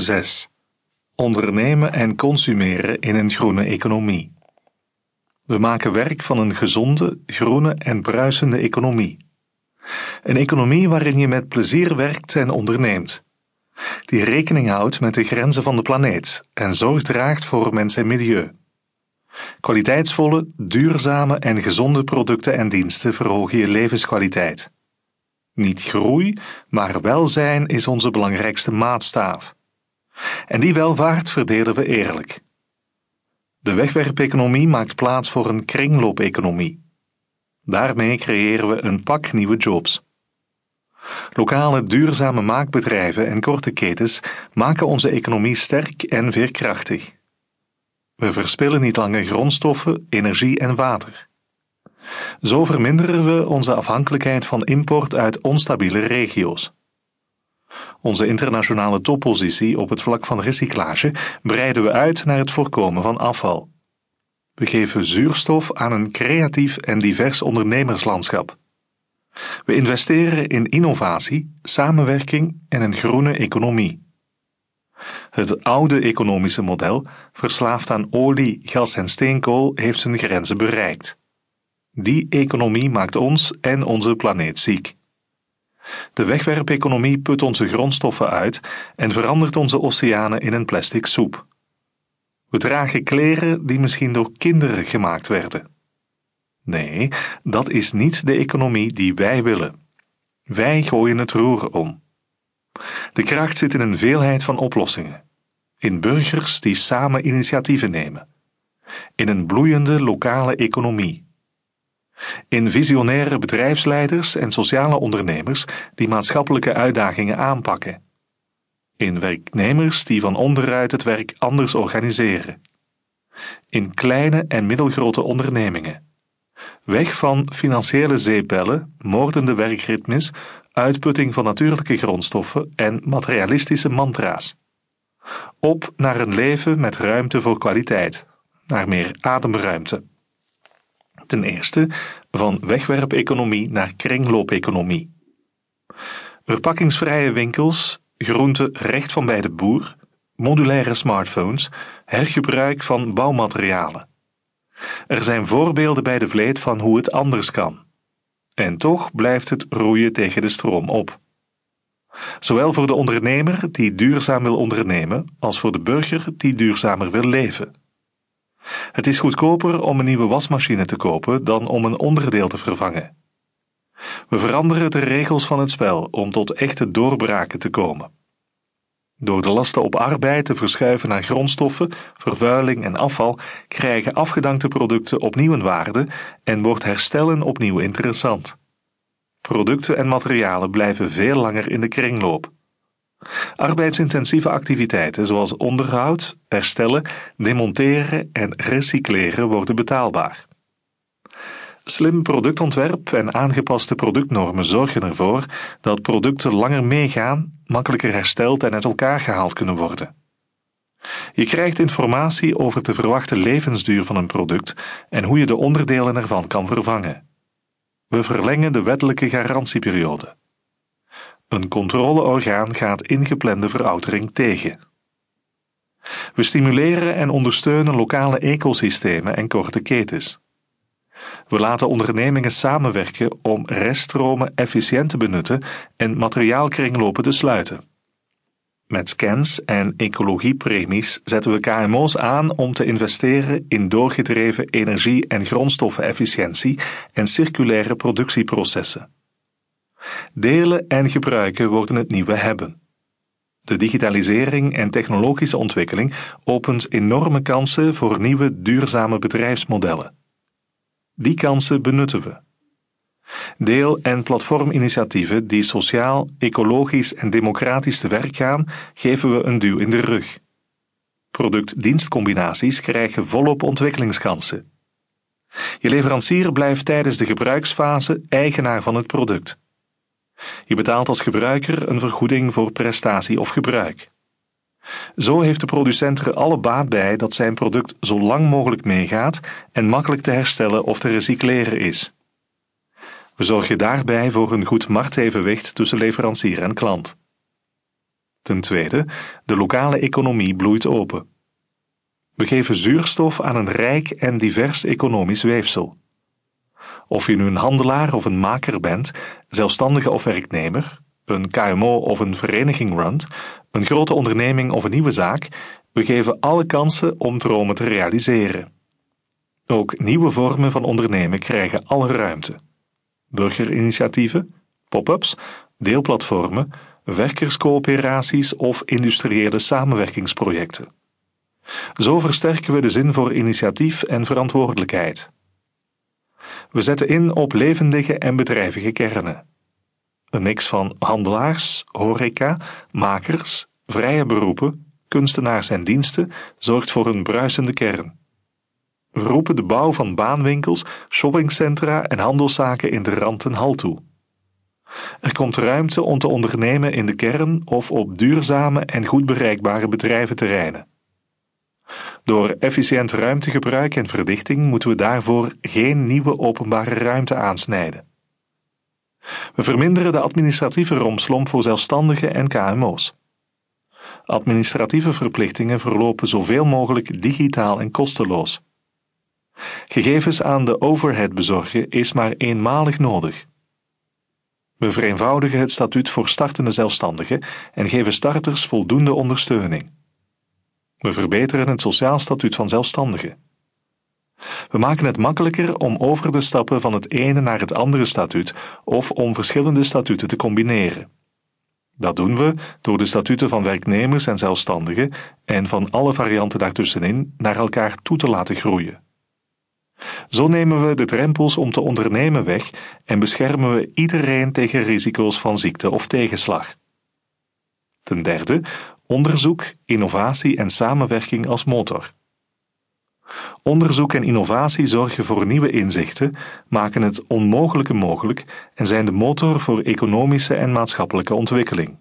6. Ondernemen en consumeren in een groene economie. We maken werk van een gezonde, groene en bruisende economie. Een economie waarin je met plezier werkt en onderneemt. Die rekening houdt met de grenzen van de planeet en zorg draagt voor mens en milieu. Kwaliteitsvolle, duurzame en gezonde producten en diensten verhogen je levenskwaliteit. Niet groei, maar welzijn is onze belangrijkste maatstaaf. En die welvaart verdelen we eerlijk. De wegwerpeconomie maakt plaats voor een kringloopeconomie. Daarmee creëren we een pak nieuwe jobs. Lokale duurzame maakbedrijven en korte ketens maken onze economie sterk en veerkrachtig. We verspillen niet langer grondstoffen, energie en water. Zo verminderen we onze afhankelijkheid van import uit onstabiele regio's. Onze internationale toppositie op het vlak van recyclage breiden we uit naar het voorkomen van afval. We geven zuurstof aan een creatief en divers ondernemerslandschap. We investeren in innovatie, samenwerking en een groene economie. Het oude economische model, verslaafd aan olie, gas en steenkool, heeft zijn grenzen bereikt. Die economie maakt ons en onze planeet ziek. De wegwerpeconomie put onze grondstoffen uit en verandert onze oceanen in een plastic soep. We dragen kleren die misschien door kinderen gemaakt werden. Nee, dat is niet de economie die wij willen. Wij gooien het roer om. De kracht zit in een veelheid van oplossingen. In burgers die samen initiatieven nemen. In een bloeiende lokale economie. In visionaire bedrijfsleiders en sociale ondernemers die maatschappelijke uitdagingen aanpakken. In werknemers die van onderuit het werk anders organiseren. In kleine en middelgrote ondernemingen. Weg van financiële zeepbellen, moordende werkritmes, uitputting van natuurlijke grondstoffen en materialistische mantra's. Op naar een leven met ruimte voor kwaliteit, naar meer ademruimte. Ten eerste van wegwerpeconomie naar kringloopeconomie. Verpakkingsvrije winkels, groente recht van bij de boer, modulaire smartphones, hergebruik van bouwmaterialen. Er zijn voorbeelden bij de vleet van hoe het anders kan. En toch blijft het roeien tegen de stroom op. Zowel voor de ondernemer die duurzaam wil ondernemen, als voor de burger die duurzamer wil leven. Het is goedkoper om een nieuwe wasmachine te kopen dan om een onderdeel te vervangen. We veranderen de regels van het spel om tot echte doorbraken te komen. Door de lasten op arbeid te verschuiven naar grondstoffen, vervuiling en afval, krijgen afgedankte producten opnieuw een waarde en wordt herstellen opnieuw interessant. Producten en materialen blijven veel langer in de kringloop. Arbeidsintensieve activiteiten zoals onderhoud, herstellen, demonteren en recycleren worden betaalbaar. Slim productontwerp en aangepaste productnormen zorgen ervoor dat producten langer meegaan, makkelijker hersteld en uit elkaar gehaald kunnen worden. Je krijgt informatie over de verwachte levensduur van een product en hoe je de onderdelen ervan kan vervangen. We verlengen de wettelijke garantieperiode. Een controleorgaan gaat ingeplande veroudering tegen. We stimuleren en ondersteunen lokale ecosystemen en korte ketens. We laten ondernemingen samenwerken om reststromen efficiënt te benutten en materiaalkringlopen te sluiten. Met scans en ecologiepremies zetten we KMO's aan om te investeren in doorgedreven energie- en grondstoffenefficiëntie en circulaire productieprocessen. Delen en gebruiken worden het nieuwe hebben. De digitalisering en technologische ontwikkeling opent enorme kansen voor nieuwe duurzame bedrijfsmodellen. Die kansen benutten we. Deel- en platforminitiatieven die sociaal, ecologisch en democratisch te werk gaan, geven we een duw in de rug. Product-dienstcombinaties krijgen volop ontwikkelingskansen. Je leverancier blijft tijdens de gebruiksfase eigenaar van het product. Je betaalt als gebruiker een vergoeding voor prestatie of gebruik. Zo heeft de producent er alle baat bij dat zijn product zo lang mogelijk meegaat en makkelijk te herstellen of te recycleren is. We zorgen daarbij voor een goed marktevenwicht tussen leverancier en klant. Ten tweede, de lokale economie bloeit open. We geven zuurstof aan een rijk en divers economisch weefsel. Of je nu een handelaar of een maker bent, zelfstandige of werknemer, een KMO of een vereniging runt, een grote onderneming of een nieuwe zaak, we geven alle kansen om dromen te realiseren. Ook nieuwe vormen van ondernemen krijgen alle ruimte. Burgerinitiatieven, pop-ups, deelplatformen, werkerscoöperaties of industriële samenwerkingsprojecten. Zo versterken we de zin voor initiatief en verantwoordelijkheid. We zetten in op levendige en bedrijvige kernen. Een mix van handelaars, horeca, makers, vrije beroepen, kunstenaars en diensten zorgt voor een bruisende kern. We roepen de bouw van baanwinkels, shoppingcentra en handelszaken in de rand hal toe. Er komt ruimte om te ondernemen in de kern of op duurzame en goed bereikbare bedrijventerreinen. Door efficiënt ruimtegebruik en verdichting moeten we daarvoor geen nieuwe openbare ruimte aansnijden. We verminderen de administratieve romslomp voor zelfstandigen en KMO's. Administratieve verplichtingen verlopen zoveel mogelijk digitaal en kosteloos. Gegevens aan de overhead bezorgen is maar eenmalig nodig. We vereenvoudigen het statuut voor startende zelfstandigen en geven starters voldoende ondersteuning. We verbeteren het sociaal statuut van zelfstandigen. We maken het makkelijker om over te stappen van het ene naar het andere statuut of om verschillende statuten te combineren. Dat doen we door de statuten van werknemers en zelfstandigen en van alle varianten daartussenin naar elkaar toe te laten groeien. Zo nemen we de drempels om te ondernemen weg en beschermen we iedereen tegen risico's van ziekte of tegenslag. Ten derde, onderzoek, innovatie en samenwerking als motor. Onderzoek en innovatie zorgen voor nieuwe inzichten, maken het onmogelijke mogelijk en zijn de motor voor economische en maatschappelijke ontwikkeling.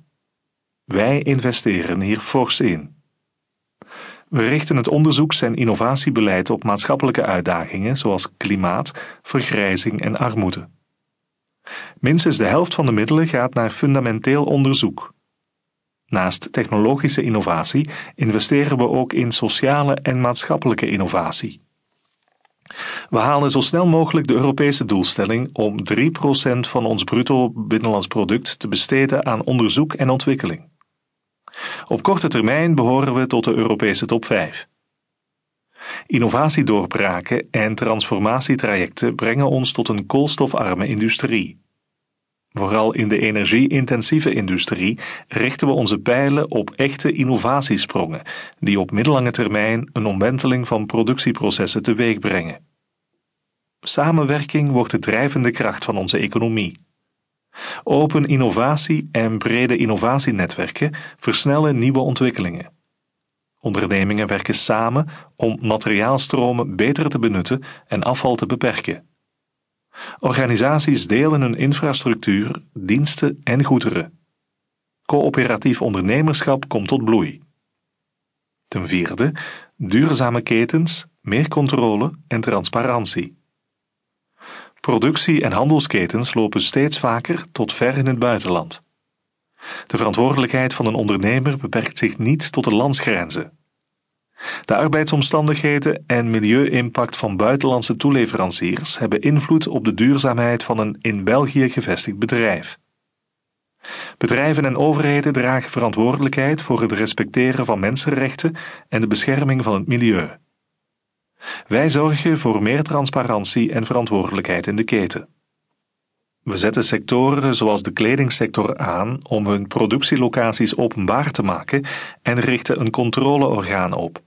Wij investeren hier fors in. We richten het onderzoeks- en innovatiebeleid op maatschappelijke uitdagingen zoals klimaat, vergrijzing en armoede. Minstens de helft van de middelen gaat naar fundamenteel onderzoek. Naast technologische innovatie investeren we ook in sociale en maatschappelijke innovatie. We halen zo snel mogelijk de Europese doelstelling om 3% van ons bruto binnenlands product te besteden aan onderzoek en ontwikkeling. Op korte termijn behoren we tot de Europese top 5. Innovatiedoorbraken en transformatietrajecten brengen ons tot een koolstofarme industrie. Vooral in de energie-intensieve industrie richten we onze pijlen op echte innovatiesprongen, die op middellange termijn een omwenteling van productieprocessen teweeg brengen. Samenwerking wordt de drijvende kracht van onze economie. Open innovatie en brede innovatienetwerken versnellen nieuwe ontwikkelingen. Ondernemingen werken samen om materiaalstromen beter te benutten en afval te beperken. Organisaties delen hun infrastructuur, diensten en goederen. Coöperatief ondernemerschap komt tot bloei. Ten vierde, duurzame ketens, meer controle en transparantie. Productie- en handelsketens lopen steeds vaker tot ver in het buitenland. De verantwoordelijkheid van een ondernemer beperkt zich niet tot de landsgrenzen. De arbeidsomstandigheden en milieu-impact van buitenlandse toeleveranciers hebben invloed op de duurzaamheid van een in België gevestigd bedrijf. Bedrijven en overheden dragen verantwoordelijkheid voor het respecteren van mensenrechten en de bescherming van het milieu. Wij zorgen voor meer transparantie en verantwoordelijkheid in de keten. We zetten sectoren zoals de kledingsector aan om hun productielocaties openbaar te maken en richten een controleorgaan op.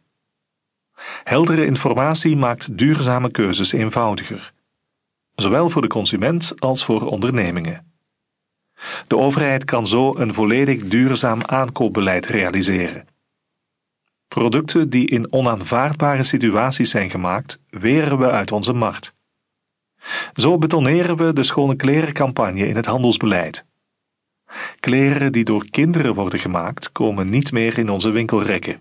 Heldere informatie maakt duurzame keuzes eenvoudiger, zowel voor de consument als voor ondernemingen. De overheid kan zo een volledig duurzaam aankoopbeleid realiseren. Producten die in onaanvaardbare situaties zijn gemaakt, weren we uit onze markt. Zo betoneren we de schone klerencampagne in het handelsbeleid. Kleren die door kinderen worden gemaakt, komen niet meer in onze winkelrekken.